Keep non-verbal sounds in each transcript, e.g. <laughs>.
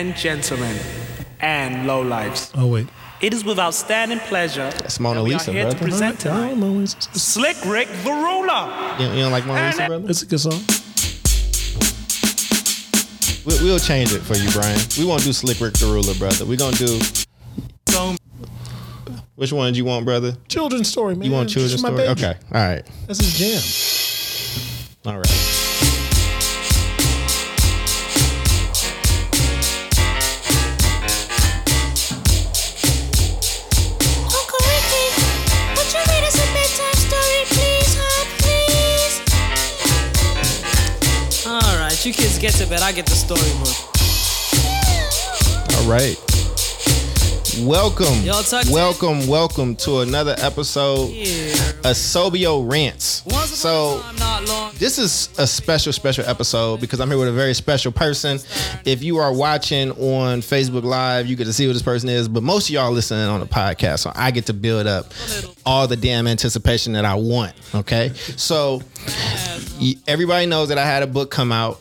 and gentlemen, and lowlifes. Oh wait, It is with outstanding pleasure That's Mona that we are Lisa, here to brother. present I tonight don't know. It's, it's, Slick Rick the Ruler. You, you don't like Mona Lisa, brother? it's a good song. We, we'll change it for you, Brian. We won't do Slick Rick the Ruler, brother. We're gonna do So which one do you want, brother? Children's story, man. You want children's story? baby. Okay, all right, That's his jam. all right. Right, you kids get to bed. I get the storybook. All right. Welcome, Y'all tucked in? welcome, welcome to another episode Yeah. of Sobio Rants. So upon a time, not long. this is a special, special episode because I'm here with a very special person. If you are watching on Facebook Live, you get to see who this person is, but most of y'all listening on the podcast, so I get to build up all the damn anticipation that I want. Okay, so everybody knows that I had a book come out,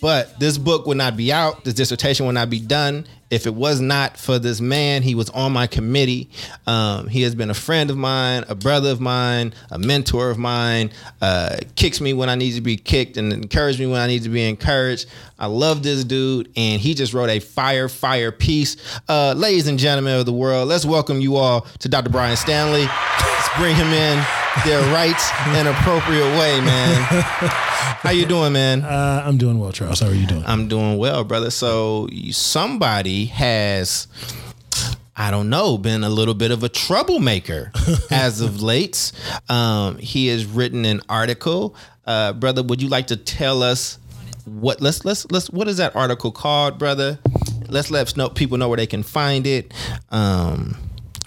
but this book would not be out. This dissertation would not be done if it was not for this man. He was on my committee. Um, he has been a friend of mine, a brother of mine, a mentor of mine. Uh, kicks me when I need to be kicked and encourages me when I need to be encouraged. I love this dude, and he just wrote a fire, fire piece. Uh, ladies and gentlemen of the world, let's welcome you all to Dr. Brian Stanley. Let's bring him in their right and appropriate way, man. How you doing, man? Uh, I'm doing well, Charles. How are you doing? I'm doing well, brother. So you- has, I don't know, been a little bit of a troublemaker <laughs> as of late. Um, he has written an article, uh, brother. Would you like to tell us what? Let's let's let's. What is that article called, brother? Let's let know, people know where they can find it. Um,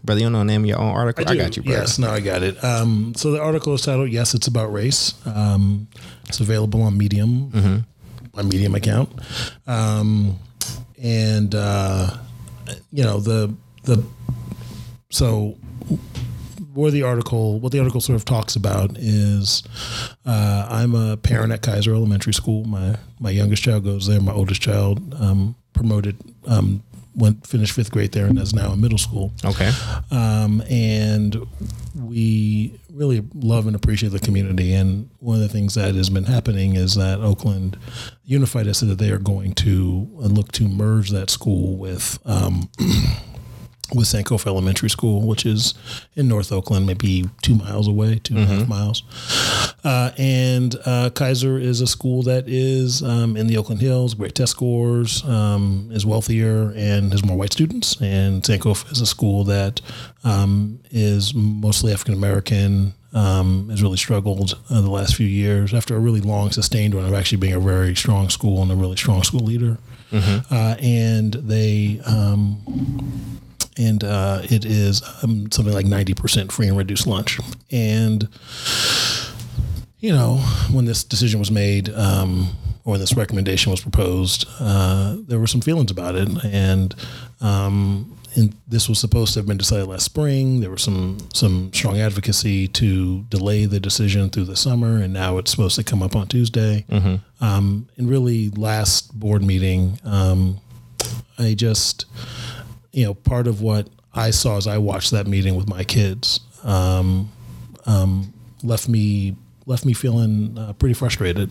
brother, you don't know the name of your own article? I, do. got you, brother. Yes, no, I got it. Um, so the article is titled "Yes, It's About Race." Um, it's available on Medium, Mm-hmm. my Medium account, um, and uh, you know the the so where the article what the article sort of talks about is uh, I'm a parent at Kaiser Elementary School. My my youngest child goes there. My oldest child um, promoted um, went finished fifth grade there and is now in middle school Okay. um, and we really love and appreciate the community. And one of the things that has been happening is that Oakland Unified has said that they are going to look to merge that school with. Um, <clears throat> with Sankofa Elementary School, which is in North Oakland, maybe two miles away, two and a half miles. Uh, and uh, Kaiser is a school that is um, in the Oakland Hills, great test scores, um, is wealthier, and has more white students. And Sankofa is a school that um, is mostly African American. Um, has really struggled uh, the last few years after a really long sustained run of actually being a very strong school and a really strong school leader. Uh, and they um, and uh, it is um, something like 90% free and reduced lunch. And, you know, when this decision was made, um, or when this recommendation was proposed, uh, there were some feelings about it. And, um, and this was supposed to have been decided last spring. There was some some strong advocacy to delay the decision through the summer, and now it's supposed to come up on Tuesday. Um, and really, last board meeting, um, I just, you know, part of what I saw as I watched that meeting with my kids um, um, left me left me feeling uh, pretty frustrated.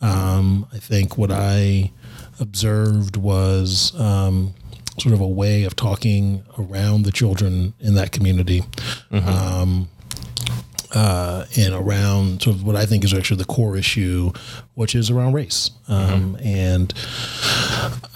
Um, I think what I observed was um, sort of a way of talking around the children in that community. Um, uh, and around sort of what I think is actually the core issue, which is around race. Um, And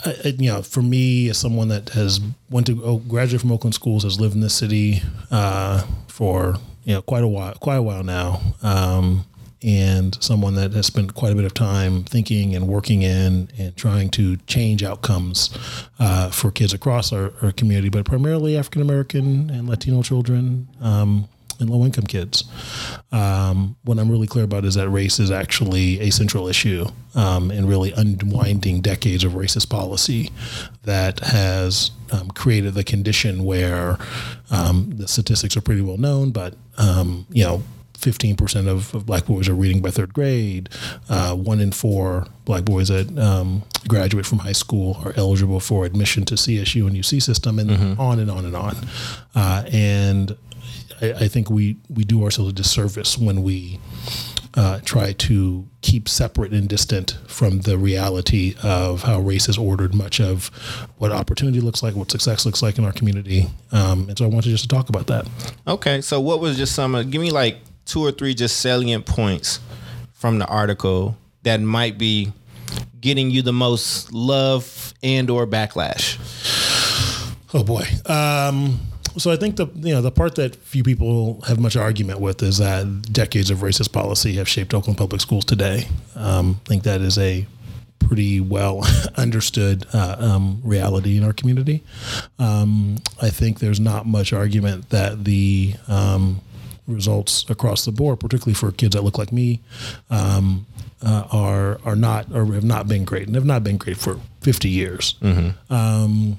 I, I- you know, for me, as someone that has went to oh, graduate from Oakland schools, has lived in this city uh, for you know quite a while, quite a while now, um, and someone that has spent quite a bit of time thinking and working in and trying to change outcomes uh, for kids across our, our community, but primarily African American and Latino children. Um, and low income kids. Um, what I'm really clear about is that race is actually a central issue um, in really unwinding decades of racist policy that has um, created the condition where um, the statistics are pretty well known, but um, you know. 15% of, of black boys are reading by third grade. Uh, one in four black boys that um, graduate from high school are eligible for admission to CSU and UC system, and on and on and on. Uh, and I, I think we, we do ourselves a disservice when we uh, try to keep separate and distant from the reality of how race has ordered much of what opportunity looks like, what success looks like in our community. Um, and so I wanted just to talk about that. Okay, so what was just some? Give me like two or three just salient points from the article that might be getting you the most love and or backlash. Oh boy. Um, so I think the you know the part that few people have much argument with is that decades of racist policy have shaped Oakland public schools today. Um, I think that is a pretty well <laughs> understood uh, um, reality in our community. Um, I think there's not much argument that the um, results across the board, particularly for kids that look like me, um, uh, are are not or have not been great and have not been great for 50 years. Um,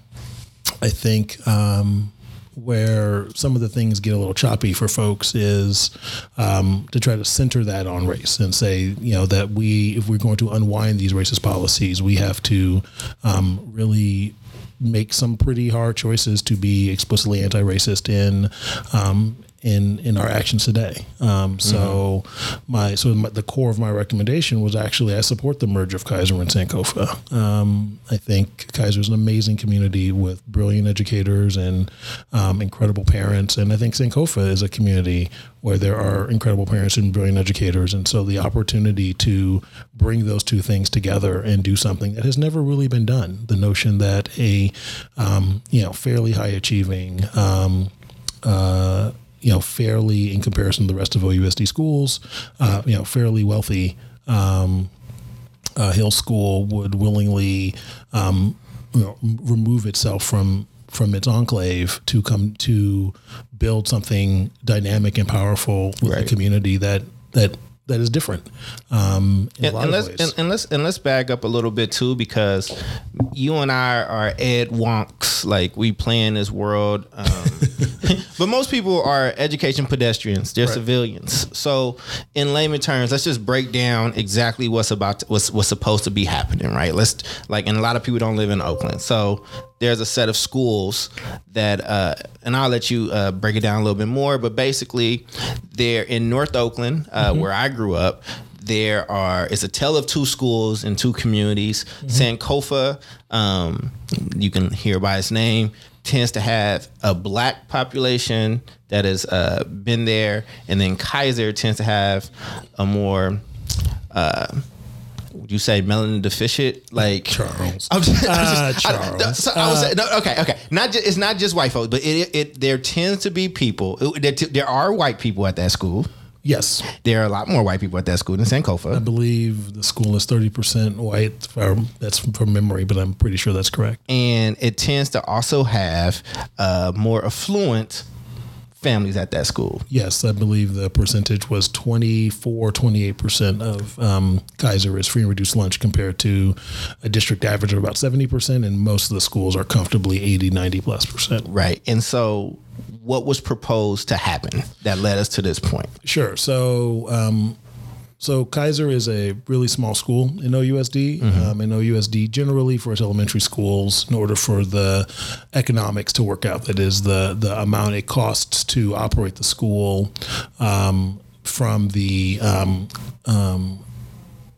I think um, where some of the things get a little choppy for folks is um, to try to center that on race and say, you know, that we, if we're going to unwind these racist policies, we have to um, really make some pretty hard choices to be explicitly anti-racist in um, in in our actions today. Um, so my so my, the core of my recommendation was actually I support the merge of Kaiser and Sankofa. Um, I think Kaiser is an amazing community with brilliant educators and um, incredible parents, and I think Sankofa is a community where there are incredible parents and brilliant educators, and so the opportunity to bring those two things together and do something that has never really been done. The notion that a um, you know fairly high achieving um, uh, you know, fairly in comparison to the rest of OUSD schools, uh, you know, fairly wealthy um, uh, Hill School would willingly, um, you know, remove itself from from its enclave to come to build something dynamic and powerful with Right. a community that that that is different. Um, in And, a lot and of let's ways. and, and let's and let's back up a little bit too because you and I are Ed wonks like we play in this world, um, <laughs> <laughs> but most people are education pedestrians. They're civilians. So in layman terms, let's just break down exactly what's about to, what's what's supposed to be happening, right? Let's like and a lot of people don't live in Oakland, so there's a set of schools that uh, and I'll let you uh, break it down a little bit more, but basically they're in North Oakland, uh, where I grew up. There are it's a tale of two schools and two communities. Sankofa, um, you can hear by its name, tends to have a black population that has uh, been there, and then Kaiser tends to have a more uh, you say melanin deficient like Charles. I'm just, I'm Uh, just- I- Charles. so I was no, okay, okay. Not just, it's not just white folks, but it, it there tends to be people. There, there are white people at that school. yes, There are a lot more white people at that school than Sankofa. I believe the school is thirty percent white. Um, that's from memory, but I'm pretty sure that's correct. and it tends to also have uh, more affluent families at that school. Yes, I believe the percentage was 24, 28% of um, Kaiser is free and reduced lunch compared to a district average of about 70%. And most of the schools are comfortably 80, 90 plus percent. Right. And so, what was proposed to happen that led us to this point? Sure. So, um, so Kaiser is a really small school in OUSD. Um, in OUSD, generally for its elementary schools, in order for the economics to work out, that is the the amount it costs to operate the school um, from the um, um,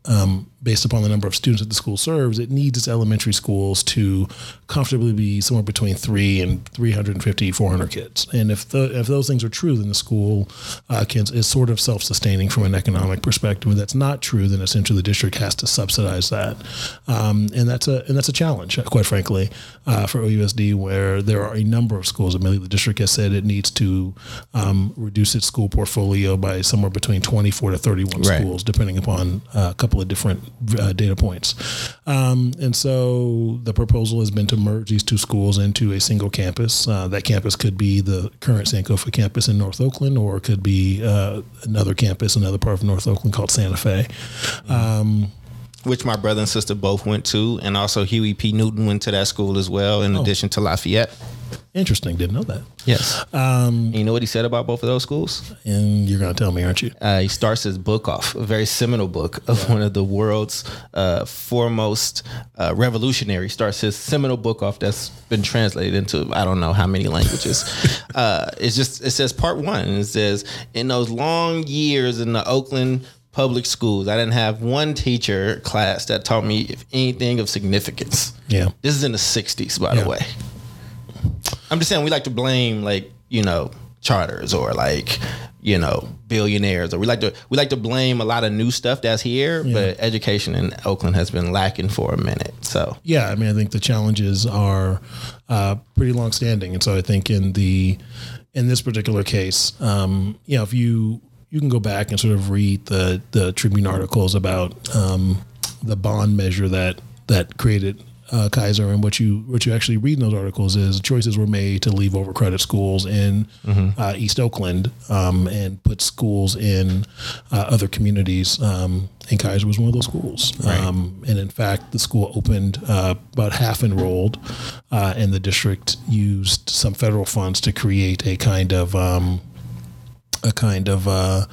um, based upon the number of students that the school serves, it needs its elementary schools to comfortably be somewhere between three and 350, 400 kids. And if the, if those things are true, then the school uh, can, is sort of self-sustaining from an economic perspective. If that's not true, then essentially the district has to subsidize that, um, and that's a and that's a challenge, quite frankly, uh, for OUSD, where there are a number of schools. Admittedly, the district has said it needs to um, reduce its school portfolio by somewhere between 24 to 31 Right. schools, depending upon uh, a couple of different uh, data points. Um, and so the proposal has been to merge these two schools into a single campus. Uh, that campus could be the current Sankofa campus in North Oakland, or it could be uh, another campus, another part of North Oakland called Santa Fe. Um, Which my brother and sister both went to, and also Huey P. Newton went to that school as well, in addition to Lafayette. Interesting. Didn't know that. Yes. Um, you know what he said about both of those schools? And you're going to tell me, aren't you? Uh, he starts his book off, a very seminal book of one of the world's uh, foremost uh, revolutionary. Starts his seminal book off that's been translated into I don't know how many languages. <laughs> uh, it's just it says part one. It says in those long years in the Oakland public schools, I didn't have one teacher class that taught me if anything of significance. Yeah. This is in the '60s, by Yeah. the way. I'm just saying we like to blame like you know charters or like you know billionaires or we like to we like to blame a lot of new stuff that's here, but education in Oakland has been lacking for a minute. So Yeah, I mean, I think the challenges are uh, pretty long standing, and so I think in the in this particular case, um, you know, if you you can go back and sort of read the the Tribune articles about um, the bond measure that that created. Uh, Kaiser and what you what you actually read in those articles is choices were made to leave over credit schools in uh, East Oakland um, and put schools in uh, other communities. Um, and Kaiser was one of those schools. Um, and in fact, the school opened uh, about half enrolled, uh, and the district used some federal funds to create a kind of um, a kind of uh,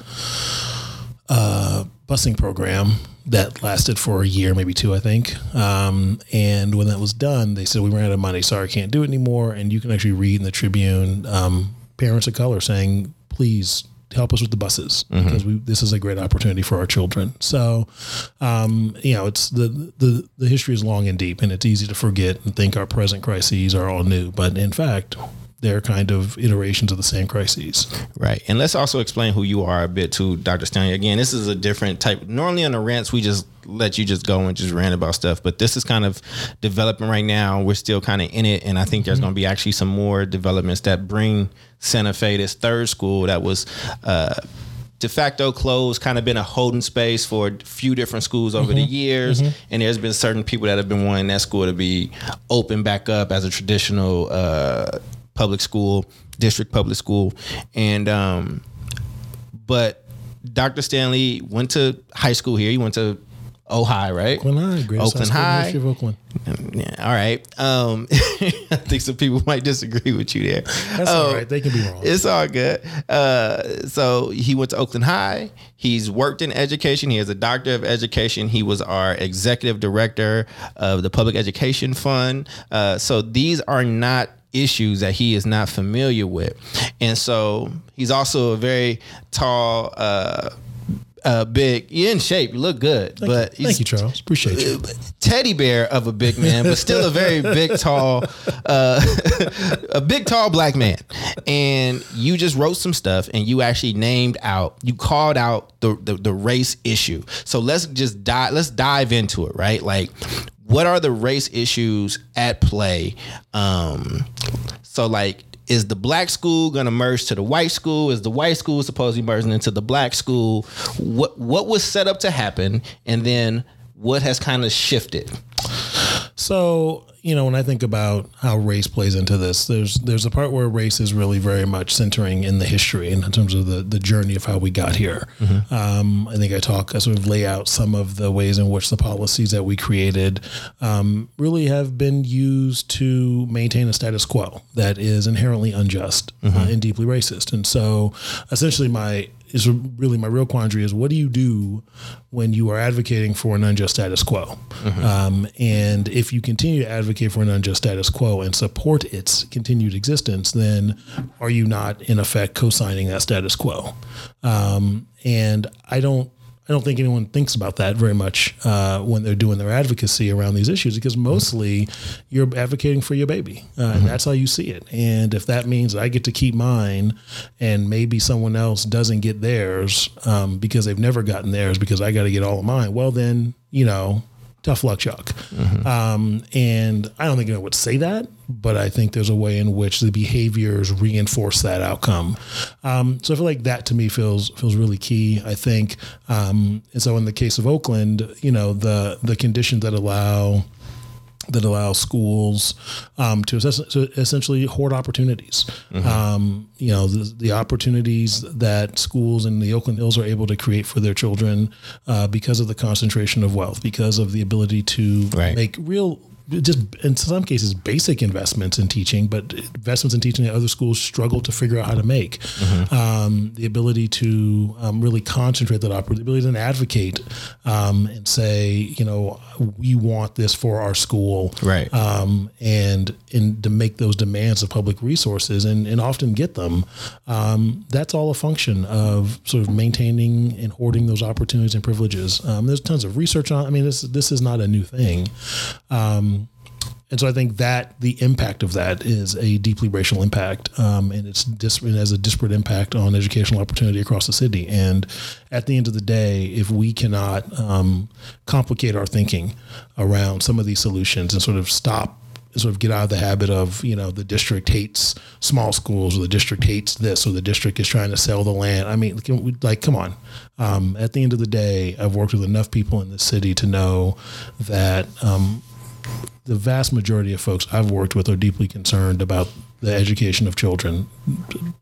uh, busing program that lasted for a year, maybe two, I think. Um, and when that was done, they said we ran out of money. Sorry, can't do it anymore. And you can actually read in the Tribune um, parents of color saying, "Please." Help us with the buses because we, this is a great opportunity for our children. So, um, you know, it's the, the the history is long and deep, and it's easy to forget and think our present crises are all new. But in fact, they're kind of iterations of the same crises. Right. And let's also explain who you are a bit too, Dr. Stanley. Again, this is a different type. Normally on the rants, we just let you just go and just rant about stuff. But this is kind of developing right now. We're still kind of in it. And I think there's going to be actually some more developments that bring Santa Fe, this third school that was, uh, de facto closed, kind of been a holding space for a few different schools over the years. And there's been certain people that have been wanting that school to be open back up as a traditional uh, public school, district public school. And, um, but Dr. Stanley went to high school here. He went to Ojai, right? Oakland High, greatest Oakland high High. in the of Oakland. Yeah, all right. Um, <laughs> I think some people might disagree with you there. That's Um, all right. They can be wrong. It's all good. Uh, so he went to Oakland High. He's worked in education. He has a doctor of education. He was our executive director of the Public Education Fund. Uh, so these are not issues that he is not familiar with. And so he's also a very tall, uh, uh, big, you're in shape, you look good, but he's Thank you, Charles. Appreciate you. <laughs> teddy bear of a big man, but still a very big, tall, uh, <laughs> a big, tall black man. And you just wrote some stuff, and you actually named out, you called out the the, the race issue. So let's just dive, let's dive into it, right? Like, what are the race issues at play? Um, so like. Is the black school gonna merge to the white school? Is the white school supposed to merging into the black school? What what was set up to happen, and then what has kind of shifted? So, you know, when I think about how race plays into this, there's there's a part where race is really very much centering in the history and in terms of the, the journey of how we got here. Um, I think I talk, I sort of lay out some of the ways in which the policies that we created um, really have been used to maintain a status quo that is inherently unjust uh, and deeply racist. And so, essentially, my is really my real quandary is what do you do when you are advocating for an unjust status quo? Um, and if you continue to advocate for an unjust status quo and support its continued existence, then are you not in effect co-signing that status quo? Um, and I don't. I don't think anyone thinks about that very much uh, when they're doing their advocacy around these issues because mostly you're advocating for your baby. Uh, And that's how you see it. And if that means I get to keep mine and maybe someone else doesn't get theirs um, because they've never gotten theirs because I got to get all of mine, well, then, you know, tough luck, Chuck. Um, and I don't think anyone would say that, but I think there's a way in which the behaviors reinforce that outcome. Um, so I feel like that to me feels feels really key. I think, um, and so in the case of Oakland, you know, the the conditions that allow that allow schools um, to, essentially, to essentially hoard opportunities. Um, you know, the, the opportunities that schools in the Oakland Hills are able to create for their children uh, because of the concentration of wealth, because of the ability to Right. make real just in some cases basic investments in teaching, but investments in teaching that other schools struggle to figure out how to make. Um, the ability to um, really concentrate that opportunity, the ability to advocate um, and say, you know, we want this for our school, Right. Um, and and to make those demands of public resources and, and often get them. Um, that's all a function of sort of maintaining and hoarding those opportunities and privileges. Um, there's tons of research on. I mean, this this is not a new thing. Um, and so I think that the impact of that is a deeply racial impact, um, and it's dis- it has a disparate impact on educational opportunity across the city. And at the end of the day, if we cannot um, complicate our thinking around some of these solutions and sort of stop, sort of get out of the habit of you know the district hates small schools or the district hates this or the district is trying to sell the land. I mean, we- like, come on. Um, at the end of the day, I've worked with enough people in the city to know that. Um, the vast majority of folks I've worked with are deeply concerned about the education of children.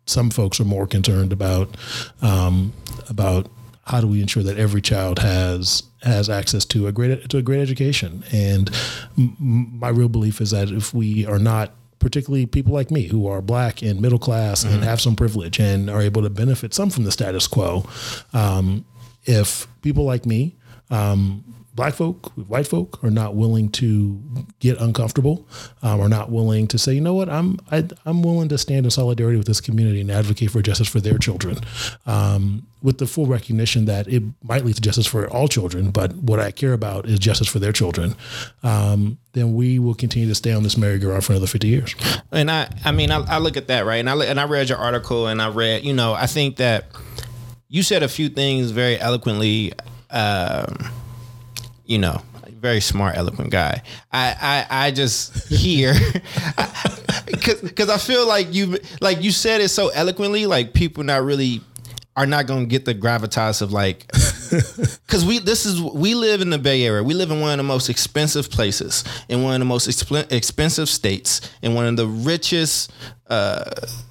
Some folks are more concerned about um, about how do we ensure that every child has has access to a great to a great education. And m- my real belief is that if we are not particularly people like me who are black and middle class and have some privilege and are able to benefit some from the status quo, um, if people like me um, black folk, white folk are not willing to get uncomfortable, um, are not willing to say, you know what, I'm I, I'm willing to stand in solidarity with this community and advocate for justice for their children, um, with the full recognition that it might lead to justice for all children, but what I care about is justice for their children. Um, then we will continue to stay on this merry-go-round for another 50 years. And I, I mean, I, I look at that right, and I and I read your article, and I read, you know, I think that you said a few things very eloquently. Um, you know, very smart, eloquent guy. I, I, I just hear <laughs> because I feel like you like you said it so eloquently, like people not really are not going to get the gravitas of like <laughs> because we this is we live in the Bay Area. We live in one of the most expensive places, in one of the most expl- expensive states, in one of the richest uh,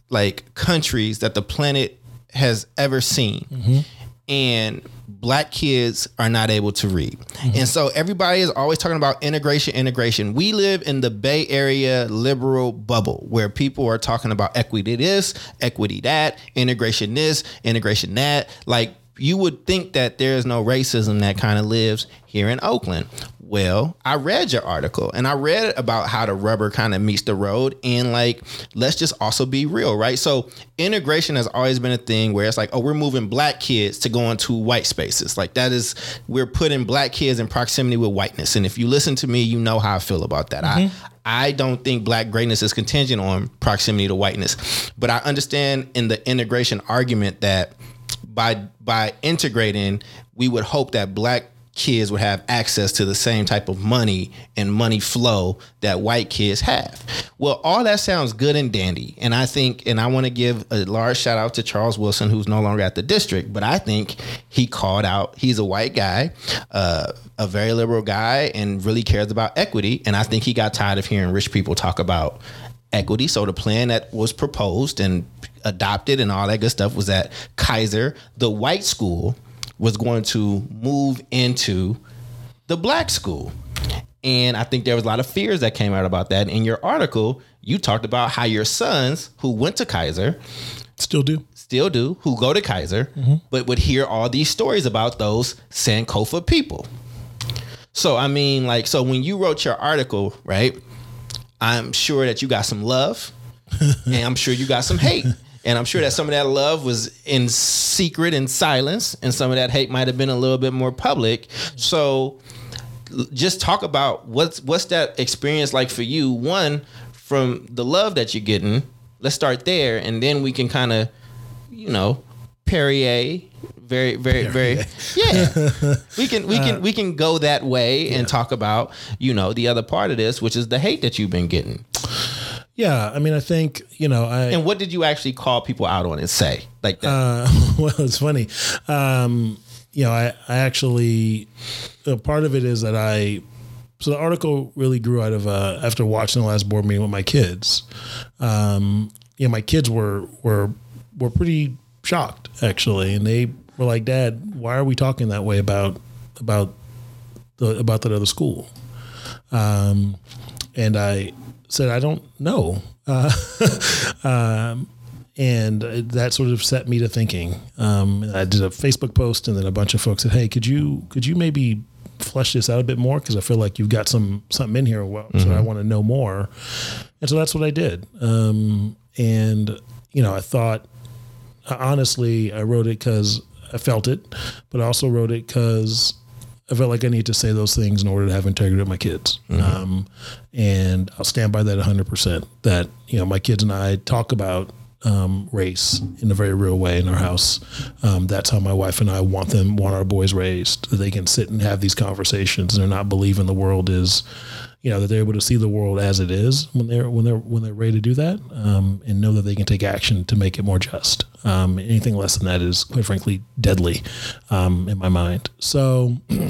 like countries that the planet has ever seen. And black kids are not able to read. And so everybody is always talking about integration, integration. We live in the Bay Area liberal bubble where people are talking about equity this, equity that, integration this, integration that. Like you would think that there is no racism that kind of lives here in Oakland. Well, I read your article and I read about how the rubber kind of meets the road and like let's just also be real, right? So integration has always been a thing where it's like, oh, we're moving black kids to go into white spaces. Like that is we're putting black kids in proximity with whiteness. And if you listen to me, you know how I feel about that. I mm-hmm. I don't think black greatness is contingent on proximity to whiteness. But I understand in the integration argument that by by integrating, we would hope that black kids would have access to the same type of money and money flow that white kids have. Well, all that sounds good and dandy. And I think and I want to give a large shout out to Charles Wilson who's no longer at the district, but I think he called out he's a white guy, uh, a very liberal guy and really cares about equity and I think he got tired of hearing rich people talk about equity. So the plan that was proposed and adopted and all that good stuff was that Kaiser, the white school, was going to move into the black school. And I think there was a lot of fears that came out about that. In your article, you talked about how your sons who went to Kaiser Still do. still do, who go to Kaiser, mm-hmm. but would hear all these stories about those Sankofa people. So I mean, like, so when you wrote your article, right? I'm sure that you got some love, <laughs> and I'm sure you got some hate. And I'm sure that some of that love was in secret and silence, and some of that hate might have been a little bit more public. So just talk about what's what's that experience like for you? One from the love that you're getting let's start there and then we can kind of you know perrier very very very yeah. <laughs> We can we can uh, we can go that way and talk about you know the other part of this which is the hate that you've been getting Yeah, I mean, I think you know, I and what did you actually call people out on and say like that Uh, <laughs> well, it's funny. Um, you know, I, I actually, uh, part of it is that I, so the article really grew out of, uh, after watching the last board meeting with my kids. Um, you know, my kids were, were, were pretty shocked actually. And they were like, dad, why are we talking that way about, about the, about that other school? Um, and I said, I don't know. Uh, <laughs> um, and that sort of set me to thinking. Um, I did a Facebook post, and then a bunch of folks said, "Hey, could you could you maybe flesh this out a bit more? Because I feel like you've got some something in here, well, so I want to know more." And so that's what I did. Um, and you know, I thought honestly, I wrote it because I felt it, but I also wrote it because I felt like I need to say those things in order to have integrity with my kids. Um, and I'll stand by that 100% that, you know, my kids and I talk about um, race in a very real way in our house. Um, that's how my wife and I want them, want our boys raised. That they can sit and have these conversations and they're not believing the world is, you know, that they're able to see the world as it is when they're when they're when they're ready to do that, um, and know that they can take action to make it more just. Um, anything less than that is, quite frankly, deadly um, in my mind. So. <clears throat>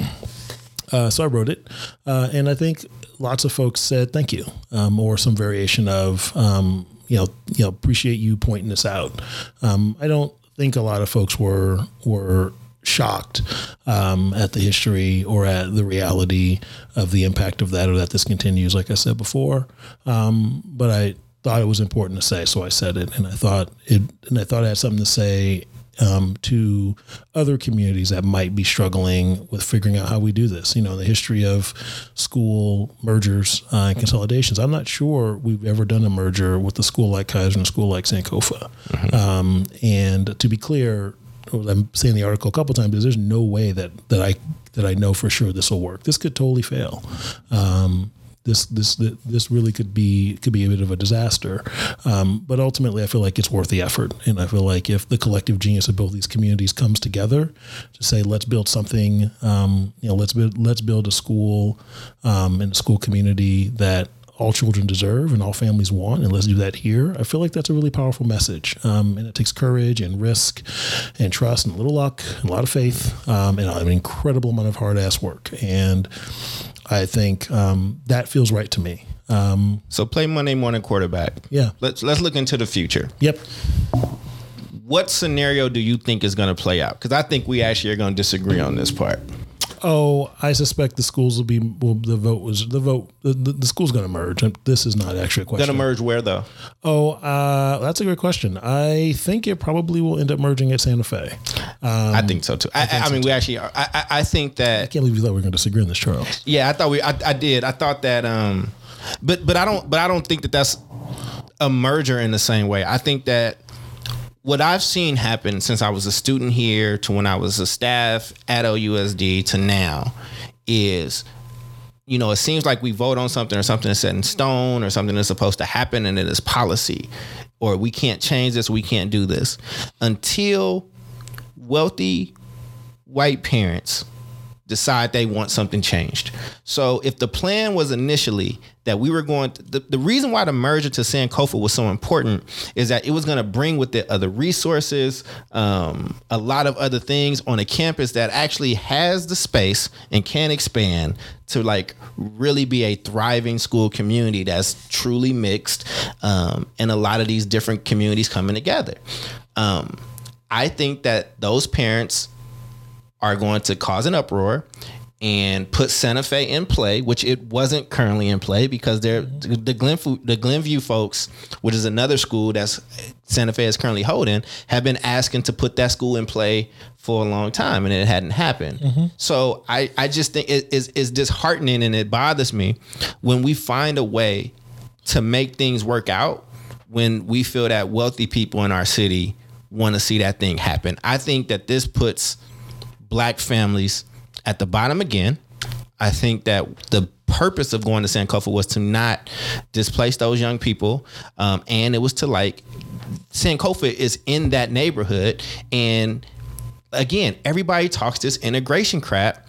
Uh, so I wrote it, uh, and I think lots of folks said thank you, um, or some variation of um, you know you know appreciate you pointing this out. Um, I don't think a lot of folks were were shocked um, at the history or at the reality of the impact of that, or that this continues. Like I said before, um, but I thought it was important to say, so I said it, and I thought it, and I thought I had something to say um, to other communities that might be struggling with figuring out how we do this. You know, the history of school mergers uh, and consolidations. I'm not sure we've ever done a merger with a school like Kaiser and a school like Sankofa. Um, and to be clear, I'm saying the article a couple times there's no way that that I that I know for sure this will work. This could totally fail. Um, this this this really could be could be a bit of a disaster. Um, but ultimately, I feel like it's worth the effort, and I feel like if the collective genius of both these communities comes together to say, let's build something, um, you know, let's build let's build a school um, and a school community that all children deserve and all families want, and let's do that here. I feel like that's a really powerful message, um, and it takes courage and risk, and trust, and a little luck, and a lot of faith, um, and an incredible amount of hard ass work. And I think um, that feels right to me. Um, So play Monday morning quarterback. Yeah. Let's let's look into the future. yep. What scenario do you think is going to play out? Because I think we actually are going to disagree on this part. Oh, I suspect the schools will be. Well, the vote was the vote. The, the, the school's going to merge. This is not actually a question. Going to merge where though? Oh, uh, that's a great question. I think it probably will end up merging at Santa Fe. Um, I think so too. I, I, I mean, we actually. Are. I, I I think that I can't believe you thought we were going to disagree on this, Charles. Yeah, I thought we. I, I did. I thought that. Um, but but I don't. But I don't think that that's a merger in the same way. I think that what I've seen happen since I was a student here to when I was a staff at OUSD to now is. You know, it seems like we vote on something or something is set in stone or something is supposed to happen and it is policy or we can't change this, we can't do this until wealthy white parents decide they want something changed. So if the plan was initially that we were going to, the, the reason why the merger to Sankofa was so important is that it was going to bring with it other resources, um, a lot of other things on a campus that actually has the space and can expand to like really be a thriving school community that's truly mixed um, and a lot of these different communities coming together. Um, I think that those parents are going to cause an uproar and put Santa Fe in play, which it wasn't currently in play because they're the Glenview, the Glenview folks, which is another school that's Santa Fe is currently holding, have been asking to put that school in play for a long time and it hadn't happened. Mm-hmm. So I, I just think it is is disheartening and it bothers me when we find a way to make things work out when we feel that wealthy people in our city want to see that thing happen. I think that this puts black families at the bottom again. I think that the purpose of going to Sankofa was to not displace those young people, um, and it was to like Sankofa is in that neighborhood, and again, everybody talks this integration crap,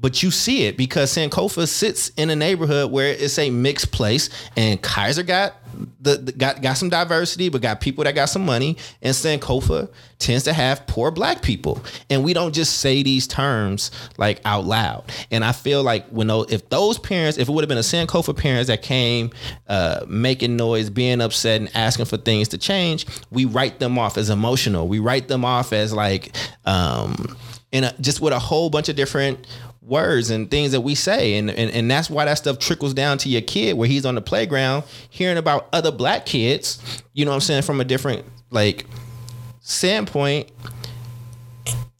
but you see it because Sankofa sits in a neighborhood where it's a mixed place, and Kaiser got the, the- got got some diversity, but got people that got some money, and Sankofa tends to have poor black people, and we don't just say these terms like out loud. And I feel like when those, if those parents, if it would have been a Sankofa parents that came uh, making noise, being upset, and asking for things to change, we write them off as emotional. We write them off as like. Um, and just with a whole bunch of different words and things that we say and, and and that's why that stuff trickles down to your kid where he's on the playground hearing about other black kids you know what i'm saying from a different like standpoint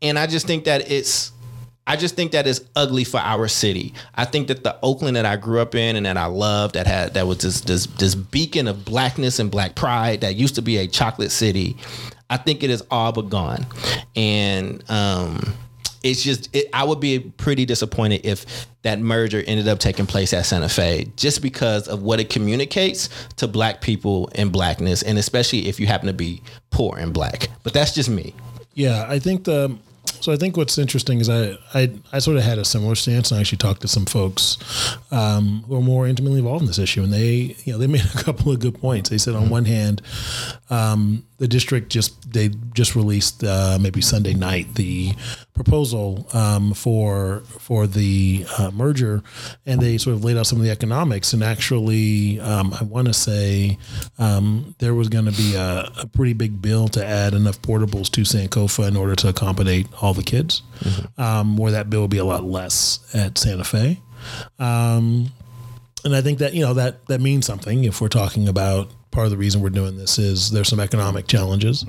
and i just think that it's I just think that is ugly for our city. I think that the Oakland that I grew up in and that I loved, that had that was this this this beacon of blackness and black pride that used to be a chocolate city. I think it is all but gone, and um, it's just it, I would be pretty disappointed if that merger ended up taking place at Santa Fe, just because of what it communicates to black people and blackness, and especially if you happen to be poor and black. But that's just me. Yeah, I think the so I think what's interesting is I I, I sort of had a similar stance. and I actually talked to some folks um, who are more intimately involved in this issue, and they you know they <laughs> made a couple of good points. They said on one hand, um, the district just they just released uh, maybe Sunday night the proposal um, for for the uh, merger, and they sort of laid out some of the economics. And actually, um, I want to say um, there was going to be a, a pretty big bill to add enough portables to Sankofa in order to accommodate all the kids. Um, where that bill would be a lot less at Santa Fe. Um, and I think that you know that that means something if we're talking about part of the reason we're doing this is there's some economic challenges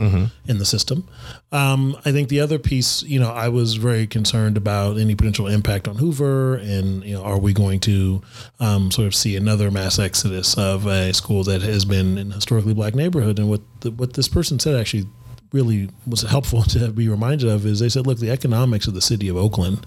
in the system. Um, I think the other piece, you know, I was very concerned about any potential impact on Hoover, and you know, are we going to um, sort of see another mass exodus of a school that has been in historically black neighborhood? And what the, what this person said actually really was helpful <laughs> to be reminded of is they said, look, the economics of the city of Oakland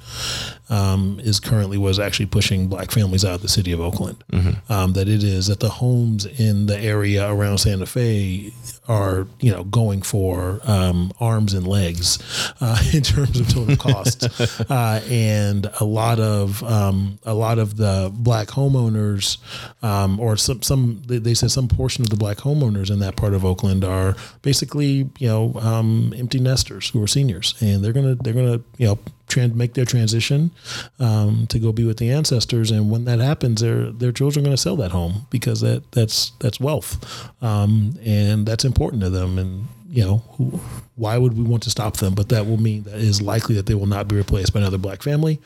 um, is currently was actually pushing black families out of the city of Oakland. Um, that it is that the homes in the area around Santa Fe are you know going for um, arms and legs uh, <laughs> in terms of total costs, <laughs> uh, and a lot of um, a lot of the black homeowners, um, or some some they, said some portion of the black homeowners in that part of Oakland are basically you know um, empty nesters who are seniors, and they're gonna they're gonna you know tran make their transition um, to go be with the ancestors, and when that happens, their their children are going to sell that home because that that's that's wealth, um, and that's important to them, and you know who, why would we want to stop them? But that will mean that it is likely that they will not be replaced by another black family,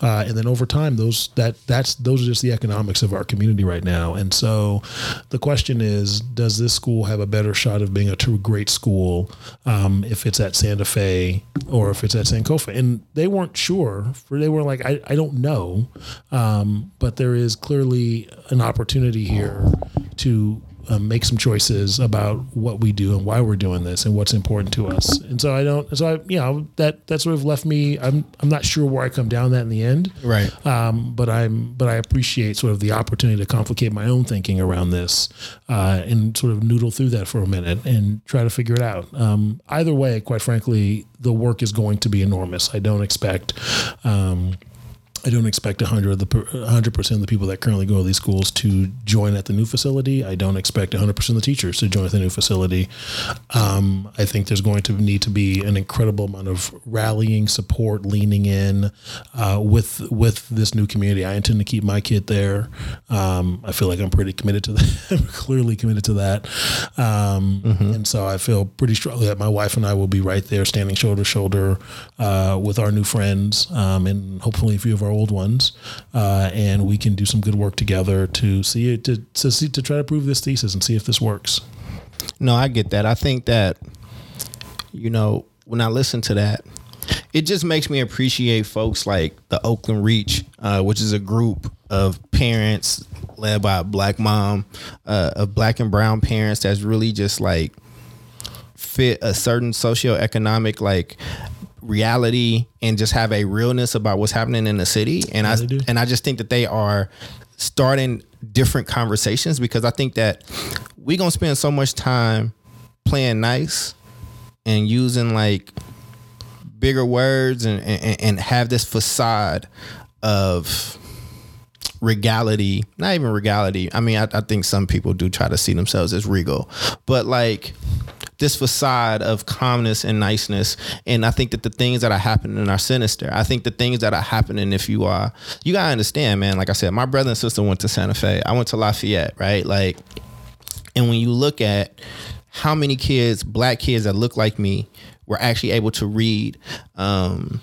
uh, and then over time, those that that's those are just the economics of our community right now, and so the question is, does this school have a better shot of being a true great school um, if it's at Santa Fe or if it's at Sankofa? And they weren't sure. For they were like, I, I don't know, um, but there is clearly an opportunity here to um, make some choices about what we do and why we're doing this and what's important to us. And so I don't. So I, you know, that that sort of left me. I'm I'm not sure where I come down that in the end. Right. Um, but I'm but I appreciate sort of the opportunity to complicate my own thinking around this uh, and sort of noodle through that for a minute and try to figure it out. Um, either way, quite frankly, the work is going to be enormous. I don't expect. Um, I don't expect 100 of the 100% of the people that currently go to these schools to join at the new facility. I don't expect 100% of the teachers to join at the new facility. Um, I think there's going to need to be an incredible amount of rallying, support, leaning in uh, with with this new community. I intend to keep my kid there. Um, I feel like I'm pretty committed to <laughs> that. I'm clearly committed to that. Um, And so I feel pretty strongly that my wife and I will be right there, standing shoulder to shoulder uh, with our new friends um, and hopefully a few of our old ones, uh, and we can do some good work together to see it to to see to try to prove this thesis and see if this works. No, I get that. I think that, you know, when I listen to that, it just makes me appreciate folks like the Oakland Reach, uh, which is a group of parents led by a black mom, uh, of black and brown parents that's really just like fit a certain socioeconomic like reality and just have a realness about what's happening in the city. And I do. and I just think that they are starting different conversations because I think that we're gonna spend so much time playing nice and using like bigger words and, and and have this facade of regality not even regality i mean I, I think some people do try to see themselves as regal but like this facade of calmness and niceness. And i think that the things that are happening are sinister. I think the things that are happening if you are you gotta understand man like i said my brother and sister went to santa fe. I went to lafayette right? Like and when you look at how many kids, black kids that look like me, were actually able to read um,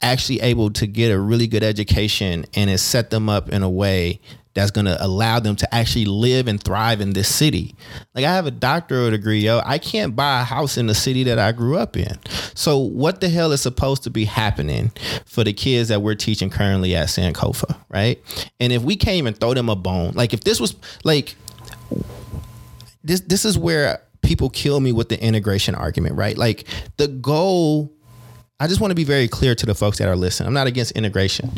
actually able to get a really good education and it set them up in a way that's going to allow them to actually live and thrive in this city. Like I have a doctoral degree, yo. I can't buy a house in the city that I grew up in. So what the hell is supposed to be happening for the kids that we're teaching currently at Sankofa, right? And if we can't even throw them a bone, like if this was like this this is where people kill me with the integration argument, right? Like the goal I just want to be very clear to the folks that are listening. I'm not against integration.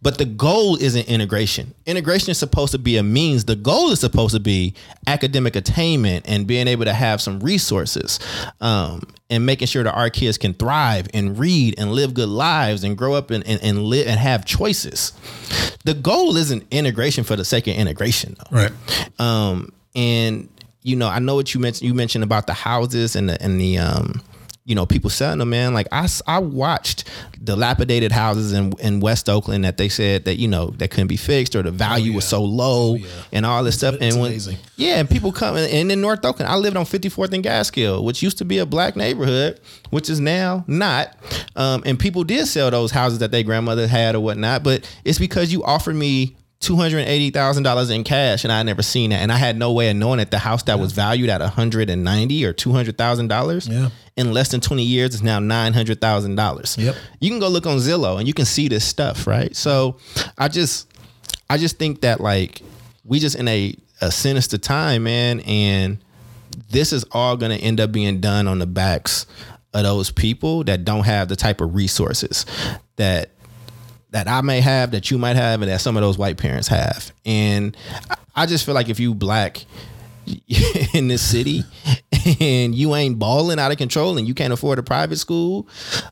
But the goal isn't integration. Integration is supposed to be a means. The goal is supposed to be academic attainment and being able to have some resources um, and making sure that our kids can thrive and read and live good lives and grow up and, and, and live and have choices. The goal isn't integration for the sake of integration, though. Right. Um, and you know, I know what you mentioned. You mentioned about the houses and the and the um, you know, people selling them. Man, like i, I watched dilapidated houses in in West Oakland that they said that you know that couldn't be fixed or the value was so low and all this stuff. Oh, It's and when amazing. yeah, and people come and in North Oakland, I lived on 54th and Gaskill, which used to be a black neighborhood, which is now not. Um, and people did sell those houses that their grandmother had or whatnot, but it's because you offered me two hundred eighty thousand dollars in cash, and I had never seen that, and I had no way of knowing that the house that was valued at hundred and ninety or two hundred thousand dollars, Yeah. in less than twenty years is now nine hundred thousand dollars. Yep. You can go look on Zillow and you can see this stuff, right? So, I just, I just think that like we just in a a sinister time, man, and this is all going to end up being done on the backs of those people that don't have the type of resources that that I may have, that you might have, and that some of those white parents have. And I- just feel like if you black <laughs> in this city and you ain't balling out of control and you can't afford a private school,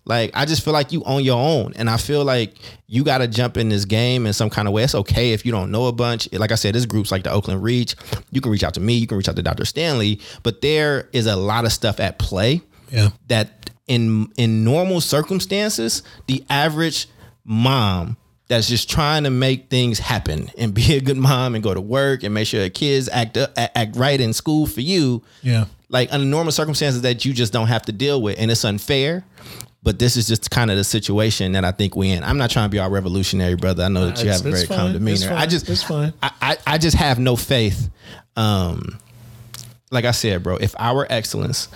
like I just feel like you on your own. And I feel like you got to jump in this game in some kind of way. It's okay if you don't know a bunch. Like I said, this groups like the Oakland Reach. You can reach out to me. You can reach out to Dr. Stanley. But there is a lot of stuff at play Yeah. that in in normal circumstances, the average mom that's just trying to make things happen and be a good mom and go to work and make sure her kids act up, act right in school for you. Yeah. Like under normal circumstances that you just don't have to deal with, and it's unfair. But this is just kind of the situation that I think we in. I'm not trying to be all revolutionary, brother. I know that you It's- have a very calm demeanor. I just, It's fine. I, I, I just have no faith. Um, like I said, bro, if our excellence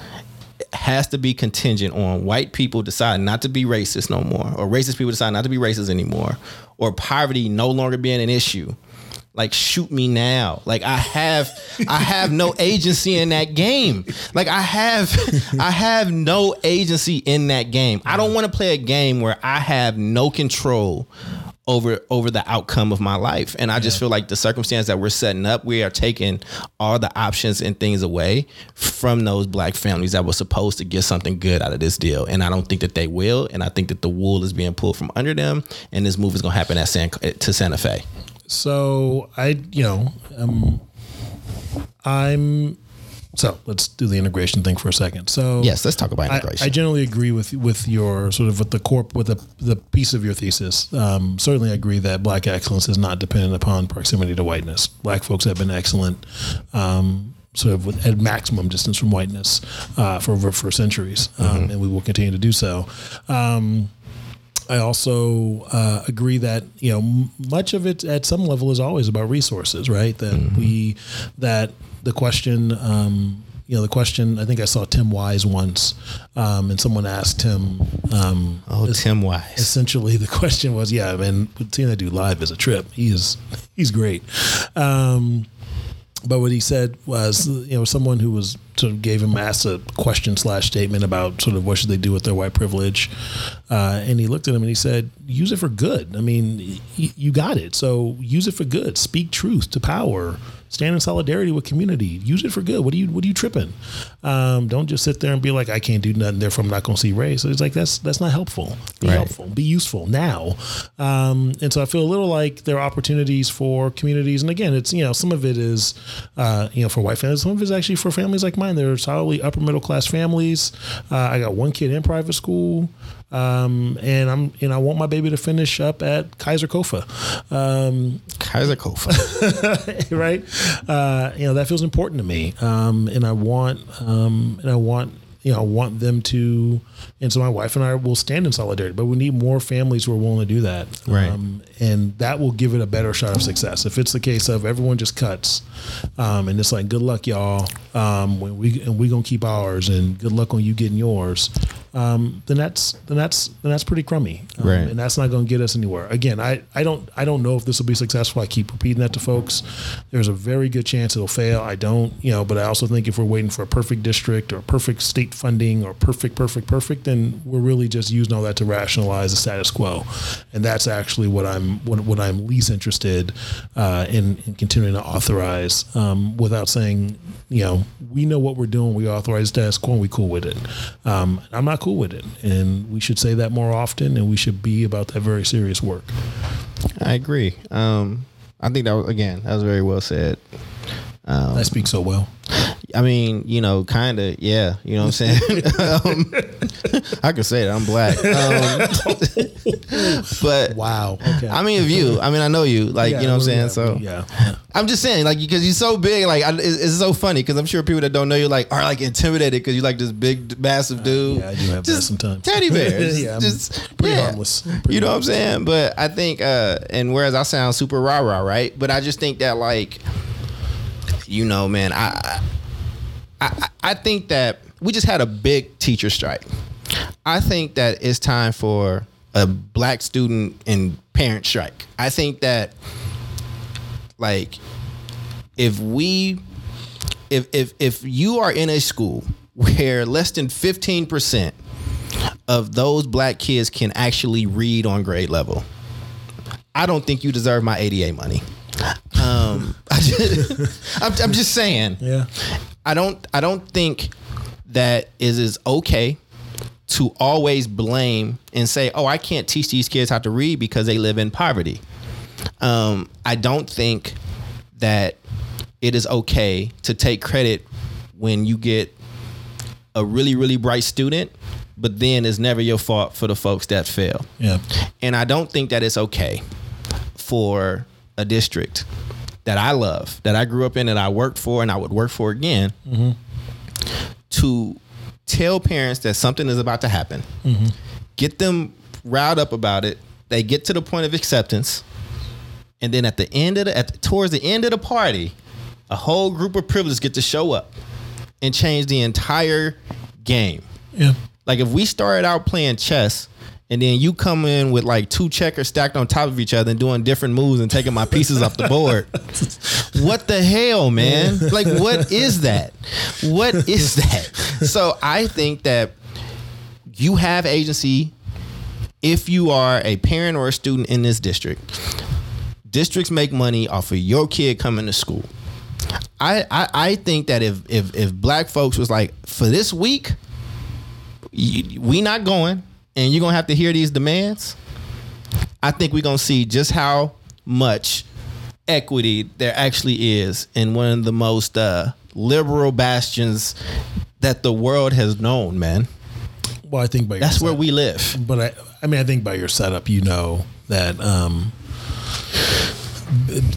has to be contingent on white people deciding not to be racist no more, or racist people decide not to be racist anymore, or poverty no longer being an issue. Like shoot me now. Like I have I have no agency in that game. Like I have I have no agency in that game. I don't want to play a game where I have no control over over the outcome of my life. And I just feel like the circumstance that we're setting up, we are taking all the options and things away from those black families that were supposed to get something good out of this deal. And I don't think that they will. And I think that the wool is being pulled from under them. And this move is gonna happen at San to Santa Fe. So I, you know, um, I'm. So let's do the integration thing for a second. So Yes, let's talk about integration. I generally agree with with your sort of with the corp with the the piece of your thesis. Um, certainly, I agree that black excellence is not dependent upon proximity to whiteness. Black folks have been excellent. Um, Sort of at maximum distance from whiteness uh, for for, for centuries, um, and we will continue to do so. Um, I also uh, agree that you know m- much of it at some level is always about resources, right? That we that the question, um, you know, the question. I think I saw Tim Wise once, um, and someone asked him. Um, oh, Tim Wise. essentially, the <laughs> question was, yeah, I man, seeing that dude live is a trip. He is he's great. Um, but what he said was, you know, someone who was sort of gave him asked a question slash statement about sort of what should they do with their white privilege, uh, and he looked at him and he said, "Use it for good. I mean, y- you got it. So use it for good. Speak truth to power. Stand in solidarity with community. Use it for good. What are you What are you tripping? Um, don't just sit there and be like, I can't do nothing, therefore I'm not going to see race. It's like that's that's not helpful. Be Right. helpful. Be useful now. Um, and so I feel a little like there are opportunities for communities. And again, it's you know some of it is uh, you know for white families. Some of it is actually for families like mine. They're solidly upper middle class families. Uh, I got one kid in private school. Um, and I'm and I want my baby to finish up at Kaiser Kofa. Um, Kaiser Kofa. <laughs> right? Uh, you know that feels important to me, um, and I want um, and I want you know, I want them to, and so my wife and I will stand in solidarity. But we need more families who are willing to do that, Right. Um, and that will give it a better shot of success. If it's the case of everyone just cuts, um, and it's like, good luck, y'all. Um, when we and we gonna keep ours, and good luck on you getting yours. Um, then that's then that's then that's pretty crummy, Um, Right. And that's not going to get us anywhere. Again, I, I don't I don't know if this will be successful. I keep repeating that to folks. There's a very good chance it'll fail. I don't, you know, but I also think if we're waiting for a perfect district or perfect state funding or perfect, perfect, perfect, then we're really just using all that to rationalize the status quo, and that's actually what I'm what, what I'm least interested uh, in, in continuing to authorize um, without saying, you know, we know what we're doing. We authorize status quo. and We cool with it. Um, I'm not cool with it, and we should say that more often, and we should be about that very serious work. I agree. Um, I think that was, again, that was very well said. Um, I speak so well. I mean, you know, kind of, yeah. You know what I'm saying? <laughs> um, <laughs> I could say that I'm black, um, <laughs> but Wow. Okay. I mean, of you. I mean, I know you. Like, Yeah, you know what I'm saying? yeah, so yeah. I'm just saying, like, because you're so big, like, I, it's, it's so funny because I'm sure people that don't know you, like, are like intimidated because you like this big, massive dude. yeah, I do have that sometimes. Teddy bears. Yeah, I'm just pretty yeah. harmless. Pretty you know harmless. what I'm saying? But I think, uh, and whereas I sound super rah rah, right? But I just think that, like, you know, man, I, I, I, think that we just had a big teacher strike. I think that it's time for a black student and parent strike. I think that, like, if we, if if if you are in a school where less than fifteen percent of those black kids can actually read on grade level, I don't think you deserve my ADA money. Um, <laughs> I I'm just saying. Yeah. I don't I don't think that it is okay to always blame and say, "Oh, I can't teach these kids how to read because they live in poverty." Um, I don't think that it is okay to take credit when you get a really really bright student, but then it's never your fault for the folks that fail. Yeah. And I don't think that it's okay for a district that I love, that I grew up in, that I worked for, and I would work for again, mm-hmm. to tell parents that something is about to happen, mm-hmm. get them riled up about it. They get to the point of acceptance, and then at the end of the, at the, towards the end of the party, a whole group of privileged get to show up and change the entire game. Yeah. Like if we started out playing chess and then you come in with like two checkers stacked on top of each other and doing different moves and taking my pieces off the board. <laughs> What the hell, man? Like what is that? What is <laughs> that? So I think that you have agency if you are a parent or a student in this district. Districts make money off of your kid coming to school. I, I, I think that if, if if black folks was like for this week, we not going, and you're gonna have to hear these demands. I think we're gonna see just how much equity there actually is in one of the most uh, liberal bastions that the world has known. Man, Well, I think by your that's where we live. But I, I mean, I think by your setup, you know that um,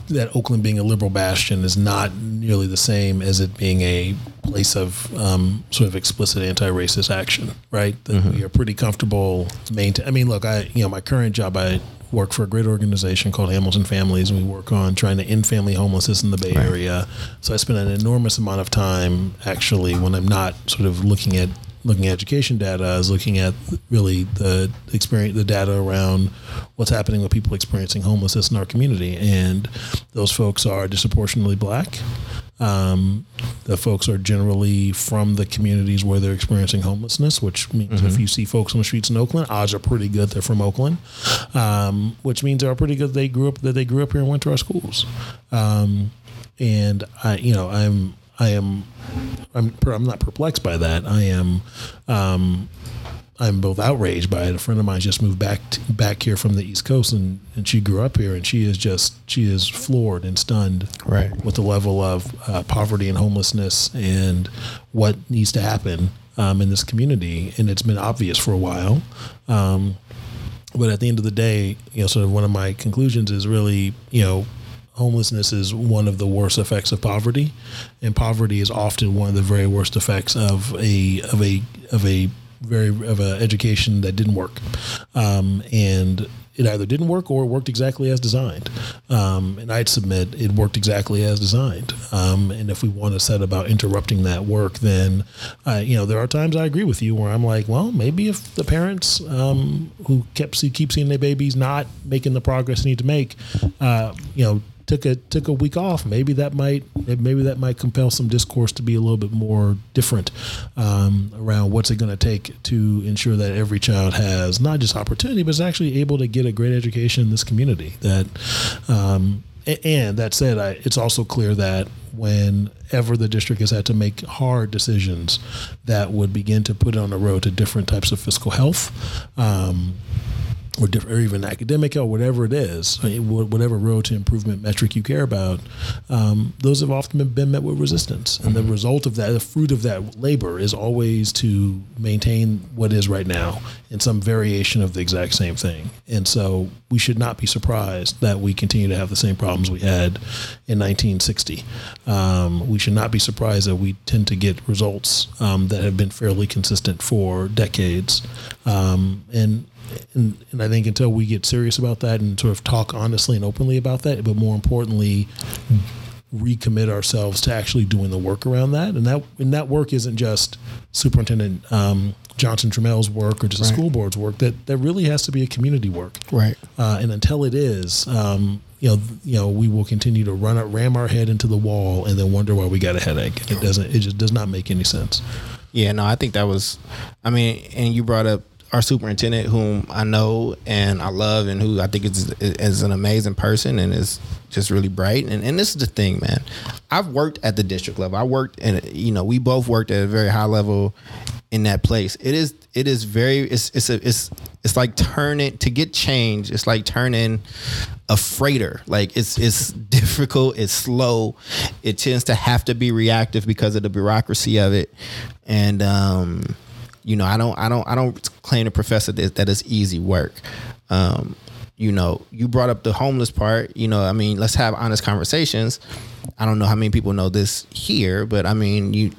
that Oakland being a liberal bastion is not nearly the same as it being a place of um, sort of explicit anti-racist action, right? That we are pretty comfortable maintain. I mean, look, I you know my current job, I work for a great organization called Hamilton Families, and we work on trying to end family homelessness in the Bay Area. So I spend an enormous amount of time actually when I'm not sort of looking at looking at education data is looking at really the experience the data around what's happening with people experiencing homelessness in our community. And those folks are disproportionately black. Um, the folks are generally from the communities where they're experiencing homelessness, which means if you see folks on the streets in Oakland, odds are pretty good they're from Oakland, um, which means they're pretty good they grew up that they grew up here and went to our schools. Um, and I, you know, I'm I am I'm per- I'm not perplexed by that. I am um, I'm both outraged by it. A friend of mine just moved back t- back here from the East Coast, and, and she grew up here, and she is just she is floored and stunned, Right. with the level of uh, poverty and homelessness and what needs to happen um, in this community. And it's been obvious for a while. Um, but at the end of the day, you know, sort of one of my conclusions is really, you know, homelessness is one of the worst effects of poverty, and poverty is often one of the very worst effects of a of a of a very of a education that didn't work, um, and it either didn't work or it worked exactly as designed. Um, and I'd submit it worked exactly as designed. Um, and if we want to set about interrupting that work, then uh, you know there are times I agree with you where I'm like, well, maybe if the parents um, who kept see, keep seeing their babies not making the progress they need to make, uh, you know. Took a took a week off. Maybe that might maybe that might compel some discourse to be a little bit more different um, around what's it going to take to ensure that every child has not just opportunity, but is actually able to get a great education in this community. That um, and that said, I, it's also clear that whenever the district has had to make hard decisions that would begin to put it on the road to different types of fiscal health. Um, or, different, or even academic or whatever it is, I mean, wh- whatever road to improvement metric you care about, um, those have often been, been met with resistance. And the result of that, the fruit of that labor is always to maintain what is right now in some variation of the exact same thing. And so we should not be surprised that we continue to have the same problems we had in 1960. Um, we should not be surprised that we tend to get results um, that have been fairly consistent for decades. Um, and and, and I think until we get serious about that and sort of talk honestly and openly about that, but more importantly, recommit ourselves to actually doing the work around that, and that and that work isn't just Superintendent um, Johnson Trammell's work or just the school board's work. That that really has to be a community work, Right. uh, and until it is, um, you know, you know, we will continue to run it, ram our head into the wall, and then wonder why we got a headache. It doesn't. It just does not make any sense. Yeah, no, I think that was, I mean, and you brought up our superintendent, whom I know and I love, and who I think is is an amazing person and is just really bright. And and this is the thing, man. I've worked at the district level. I worked, and you know, we both worked at a very high level in that place. It is it is very it's it's a, it's it's like turning to get change. It's like turning a freighter. Like it's it's difficult. It's slow. It tends to have to be reactive because of the bureaucracy of it. And um, you know, I don't I don't I don't claim to professor that that is easy work. Um, you know, you brought up the homeless part. You know, I mean, let's have honest conversations. I don't know how many people know this here, but I mean, you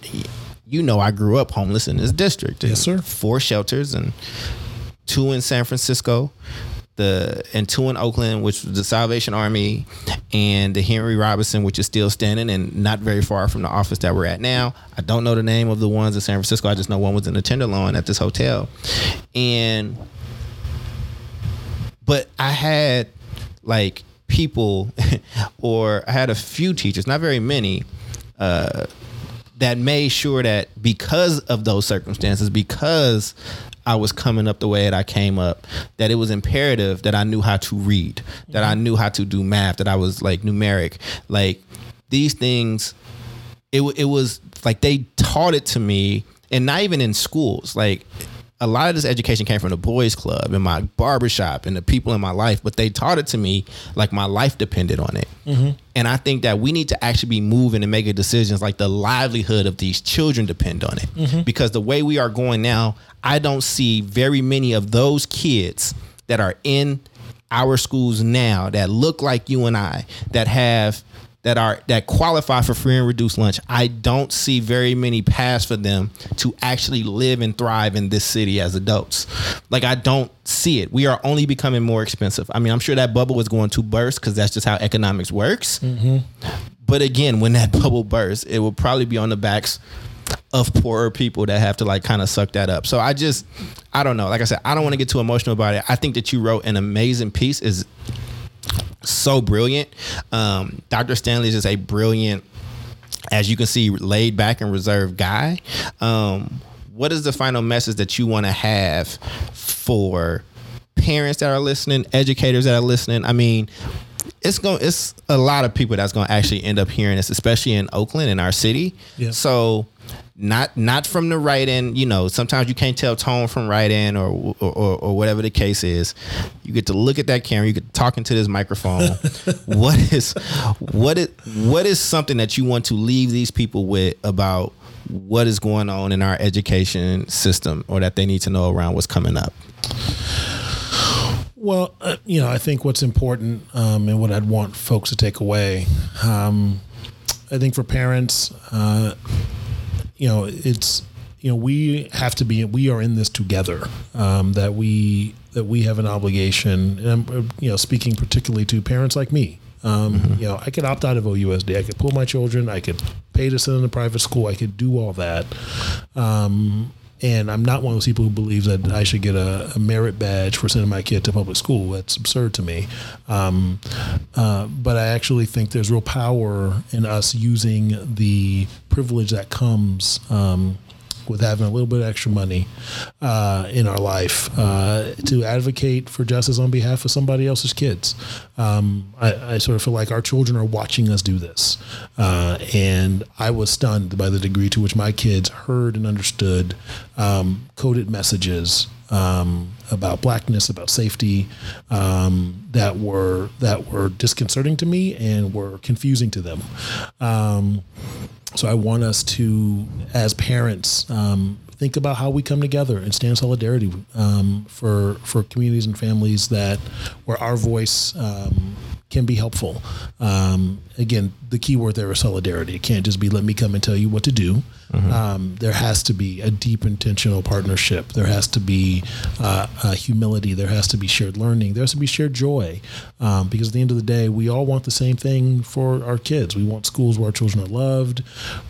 you know, I grew up homeless in this district. Yes, sir. Four shelters and two in San Francisco, the and two in Oakland, which was the Salvation Army, and the Henry Robinson, which is still standing and not very far from the office that we're at now. I don't know the name of the ones in San Francisco. I just know one was in the Tenderloin at this hotel, and but I had like people, <laughs> or I had a few teachers, not very many, uh, that made sure that because of those circumstances, because I was coming up the way that I came up, that it was imperative that I knew how to read, that I knew how to do math, that I was like numeric, like these things. It it was like they taught it to me, and not even in schools, like a lot of this education came from the boys club and my barbershop and the people in my life, but they taught it to me like my life depended on it. Mm-hmm. And I think that we need to actually be moving and making decisions like the livelihood of these children depend on it. Mm-hmm. Because the way we are going now, I don't see very many of those kids that are in our schools now that look like you and I that have that are that qualify for free and reduced lunch. I don't see very many paths for them to actually live and thrive in this city as adults. Like I don't see it. We are only becoming more expensive. I mean, I'm sure that bubble is going to burst because that's just how economics works. Mm-hmm. But again, when that <laughs> bubble bursts, it will probably be on the backs of poorer people that have to like kind of suck that up. So I just, I don't know. Like I said, I don't want to get too emotional about it. I think that you wrote an amazing piece. Is so brilliant. Um, Dr. Stanley is just a brilliant, as you can see, laid back and reserved guy. Um, what is the final message that you want to have for parents that are listening, educators that are listening? I mean, it's going it's a lot of people that's going to actually end up hearing this, especially in Oakland in our city. Yeah. So not not from the right end, you know, sometimes you can't tell tone from right end or or, or or whatever the case is. You get to look at that camera, you get talking to this microphone. <laughs> what is what is what is something that you want to leave these people with about what is going on in our education system or that they need to know around what's coming up? Well, uh, you know, I think what's important um, and what I'd want folks to take away, um, I think for parents, uh, you know, it's you know we have to be we are in this together. Um, that we that we have an obligation, and I'm uh, you know speaking particularly to parents like me. Um, You know, I could opt out of OUSD. I could pull my children. I could pay to send them to private school. I could do all that. Um, and I'm not one of those people who believes that I should get a, a merit badge for sending my kid to public school. That's absurd to me. Um, uh, but I actually think there's real power in us using the privilege that comes um, with having a little bit of extra money uh, in our life uh, to advocate for justice on behalf of somebody else's kids. Um, I, I sort of feel like our children are watching us do this. Uh, and I was stunned by the degree to which my kids heard and understood um, coded messages um, about blackness, about safety, um, that were that were disconcerting to me and were confusing to them. Um, so I want us to, as parents, um, think about how we come together and stand solidarity um, for for communities and families that where our voice um, can be helpful. Um, again, the key word there is solidarity. It can't just be let me come and tell you what to do. Um, there has to be a deep intentional partnership. There has to be uh, uh, humility. There has to be shared learning. There has to be shared joy. Um, because at the end of the day, we all want the same thing for our kids. We want schools where our children are loved,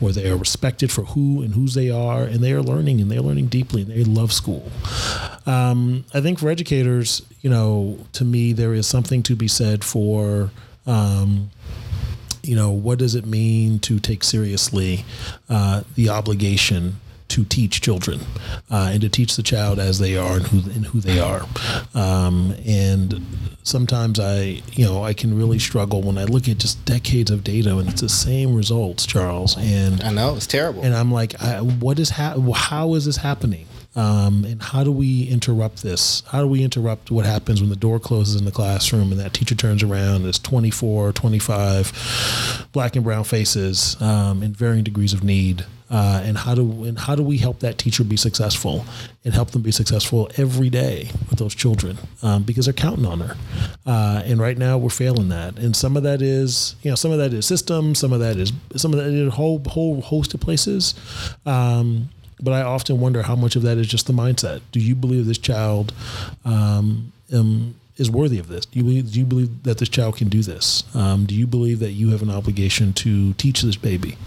where they are respected for who and whose they are, and they are learning and they're learning deeply and they love school. Um, I think for educators, you know, to me, there is something to be said for. Um, you know, what does it mean to take seriously uh, the obligation to teach children uh, and to teach the child as they are and who, and who they are? Um, and sometimes I, you know, I can really struggle when I look at just decades of data and it's the same results, Charles. And I know it's terrible. and I'm like, I, what is ha- how is this happening? Um, and how do we interrupt this? How do we interrupt what happens when the door closes in the classroom and that teacher turns around? There's 24, 25 black and brown faces um, in varying degrees of need. Uh, and how do and how do we help that teacher be successful and help them be successful every day with those children um, because they're counting on her. Uh, and right now we're failing that. And some of that is you know some of that is systems, some of that is some of that is a whole whole host of places. Um, but I often wonder how much of that is just the mindset. Do you believe this child um, um, is worthy of this? Do you believe, do you believe that this child can do this? Um, do you believe that you have an obligation to teach this baby?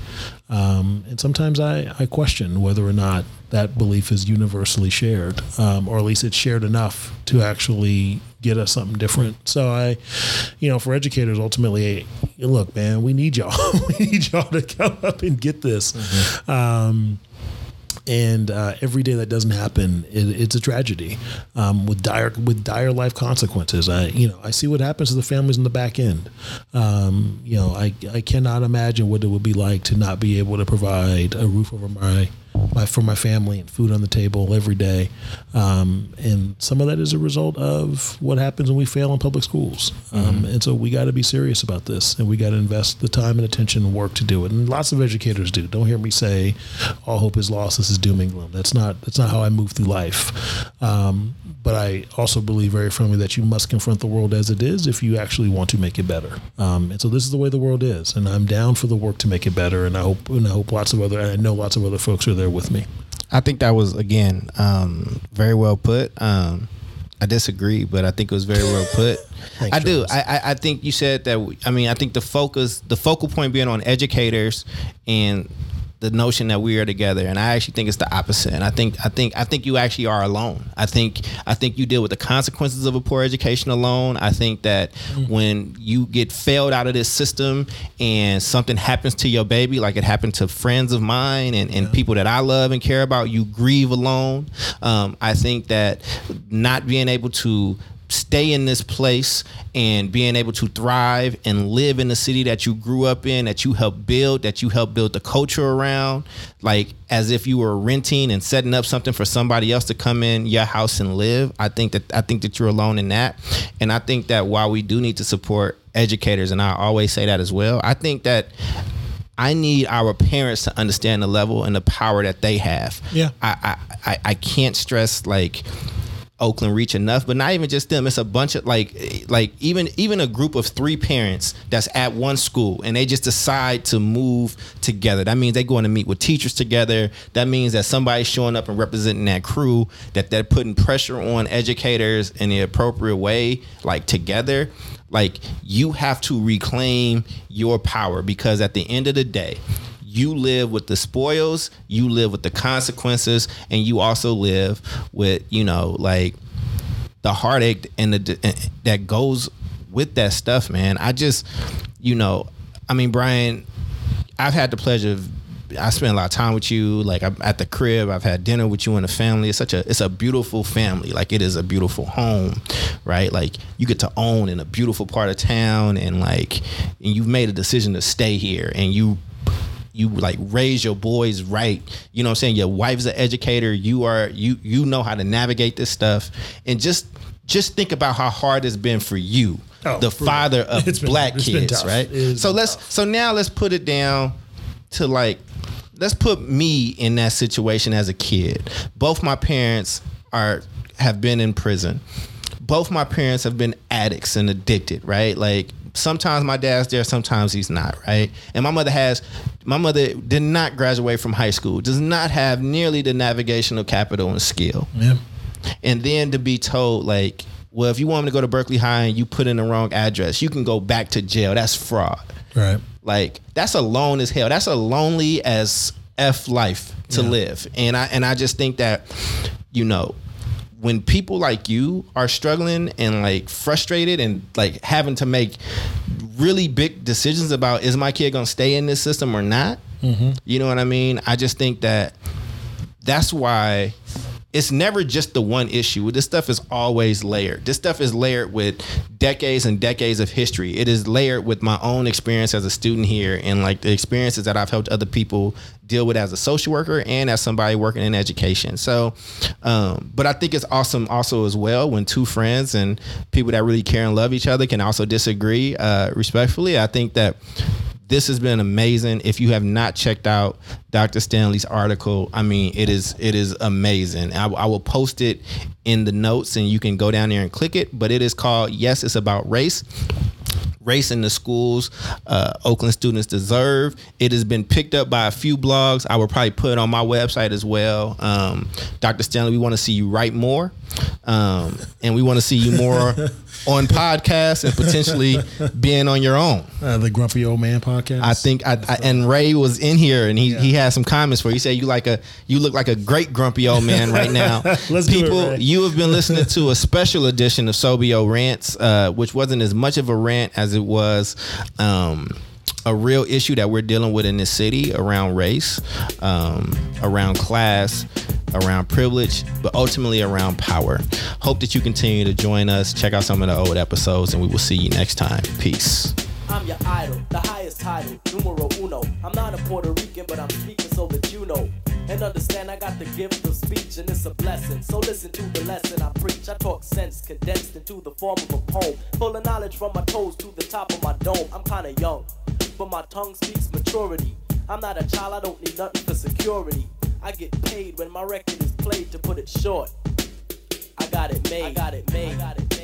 Um, and sometimes I, I question whether or not that belief is universally shared, um, or at least it's shared enough to actually get us something different. So I, you know, for educators, ultimately, look, man, we need y'all. <laughs> we need y'all to come up and get this. Um, and uh, every day that doesn't happen, it, it's a tragedy um, with dire with dire life consequences. I you know I see what happens to the families in the back end. Um, you know I I cannot imagine what it would be like to not be able to provide a roof over my my for my family and food on the table every day. Um, and some of that is a result of what happens when we fail in public schools. Um, and so we got to be serious about this, and we got to invest the time and attention and work to do it. And lots of educators do. Don't hear me say all hope is lost. This is doom and gloom. That's not that's not how I move through life. Um, but I also believe very firmly that you must confront the world as it is if you actually want to make it better. Um, and so this is the way the world is, and I'm down for the work to make it better. And I hope and I hope lots of other and I know lots of other folks are there with me. I think that was again um, very well put. Um, I disagree, but I think it was very well put. <laughs> Thanks, I do. I, I I think you said that. we- I mean, I think the focus, the focal point being on educators and the notion that we are together. And I actually think it's the opposite. And I think I think I think you actually are alone. I think I think you deal with the consequences of a poor education alone. I think that when you get failed out of this system and something happens to your baby, like it happened to friends of mine and, and people that I love and care about, you grieve alone. Um, I think that not being able to stay in this place and being able to thrive and live in the city that you grew up in, that you helped build, that you helped build the culture around, like as if you were renting and setting up something for somebody else to come in your house and live. I think that I think that you're alone in that. And I think that while we do need to support educators, and I always say that as well, I think that I need our parents to understand the level and the power that they have. Yeah. I I, I, I can't stress like Oakland reach enough, but not even just them. It's a bunch of like like even even a group of three parents that's at one school and they just decide to move together. That means they going to meet with teachers together. That means that somebody's showing up and representing that crew, that they're putting pressure on educators in the appropriate way, like together. Like you have to reclaim your power because at the end of the day, you live with the spoils, you live with the consequences, and you also live with, you know, like the heartache and the that goes with that stuff, man. I just, you know, I mean, Brian, I've had the pleasure of I spent a lot of time with you. Like I'm at the crib, I've had dinner with you and the family. It's such a it's a beautiful family. Like it is a beautiful home, right? Like you get to own in a beautiful part of town, and like and you've made a decision to stay here, and you you like raise your boys right. You know what I'm saying? Your wife's an educator. You are you you know how to navigate this stuff. And just just think about how hard it's been for you, Oh, the brutal. father of <laughs> It's black been kids, right? So let's tough. so now let's put it down to like let's put me in that situation as a kid. Both my parents are have been in prison. Both my parents have been addicts and addicted, right? Like sometimes my dad's there, sometimes he's not, right? And my mother has my mother did not graduate from high school, does not have nearly the navigational capital and skill Yeah. and then to be told like well if you want me to go to berkeley high and you put in the wrong address you can go back to jail that's fraud Right. like that's alone as hell that's a lonely as f life to Yeah. live and i and i just think that you know when people like you are struggling and like frustrated and like having to make really big decisions about is my kid gonna stay in this system or not? Mm-hmm. You know what i mean? I just think that that's why it's never just the one issue. This stuff is always layered. This stuff is layered with decades and decades of history. It is layered with my own experience as a student here and like the experiences that I've helped other people deal with as a social worker and as somebody working in education. So, um, but I think it's awesome also as well when two friends and people that really care and love each other can also disagree uh, respectfully. I think that this has been amazing. If you have not checked out Dr. Stanley's article, I mean, it is it is amazing. I, I will post it in the notes, and you can go down there and click it. But it is called "Yes, It's About Race." Race in the schools uh, Oakland students deserve. It has been picked up by a few blogs. I will probably put it on my website as well. Um, Dr. Stanley, we want to see you write more, um, and we want to see you more <laughs> on podcasts and potentially <laughs> being on your own. Uh, the Grumpy Old Man podcast. I think I, I and Ray was in here and he he had some comments for you. He said you like a you look like a great grumpy old man right now. <laughs> Let's do it, Ray. you have been listening to a <laughs> special edition of Sobio Rants, uh, which wasn't as much of a rant as it was. Um, a real issue that we're dealing with in this city around race, um, around class, around privilege, but ultimately around power. Hope that you continue to join us. Check out some of the old episodes, and we will see you next time. Peace. I'm your idol, the highest title, numero uno. I'm not a Puerto Rican, but I'm speaking so that you know. And understand I got the gift of speech and it's a blessing. So listen to the lesson I preach. I talk sense condensed into the form of a poem. Full of knowledge from my toes to the top of my dome. I'm kinda young, but my tongue speaks maturity. I'm not a child, I don't need nothing for security. I get paid when my record is played to put it short. I got it made. I got it made. I got it